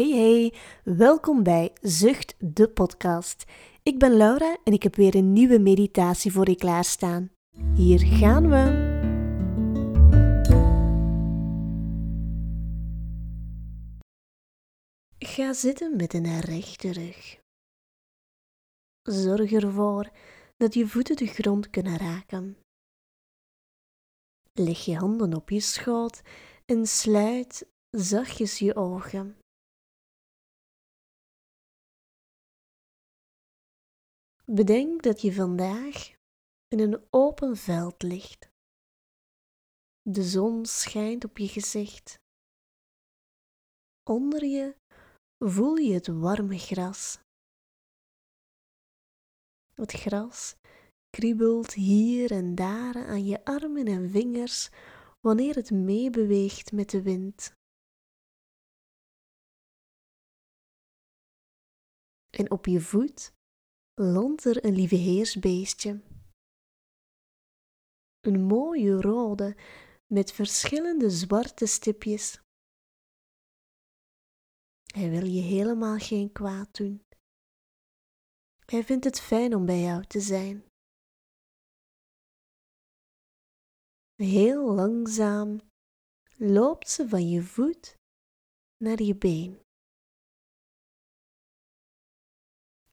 Hey hey, welkom bij Zucht de podcast. Ik ben Laura en ik heb weer een nieuwe meditatie voor je klaarstaan. Hier gaan we. Ga zitten met een rechte rug. Zorg ervoor dat je voeten de grond kunnen raken. Leg je handen op je schoot en sluit zachtjes je ogen. Bedenk dat je vandaag in een open veld ligt. De zon schijnt op je gezicht. Onder je voel je het warme gras. Het gras kriebelt hier en daar aan je armen en vingers wanneer het meebeweegt met de wind. En op je voet landt er een lieve heersbeestje. Een mooie rode met verschillende zwarte stipjes. Hij wil je helemaal geen kwaad doen. Hij vindt het fijn om bij jou te zijn. Heel langzaam loopt ze van je voet naar je been.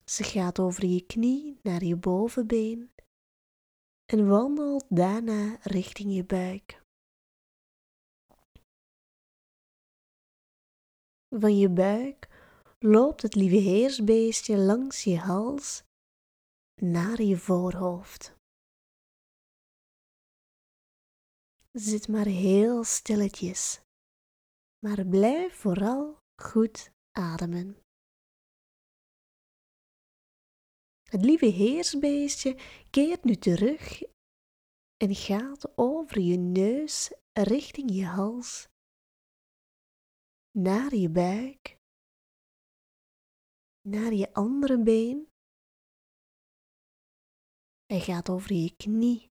Ze gaat over je knie naar je bovenbeen en wandelt daarna richting je buik. Van je buik loopt het lieve heersbeestje langs je hals naar je voorhoofd. Zit maar heel stilletjes, maar blijf vooral goed ademen. Het lieve heersbeestje keert nu terug en gaat over je neus richting je hals, naar je buik, naar je andere been. Hij gaat over je knie,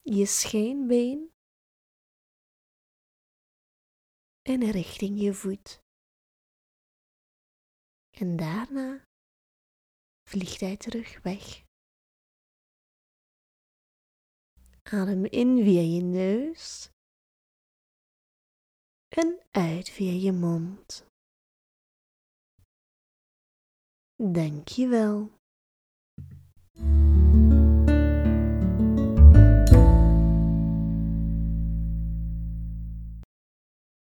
je scheenbeen en richting je voet. En daarna vliegt hij terug weg. Adem in via je neus en uit via je mond. Dank je wel.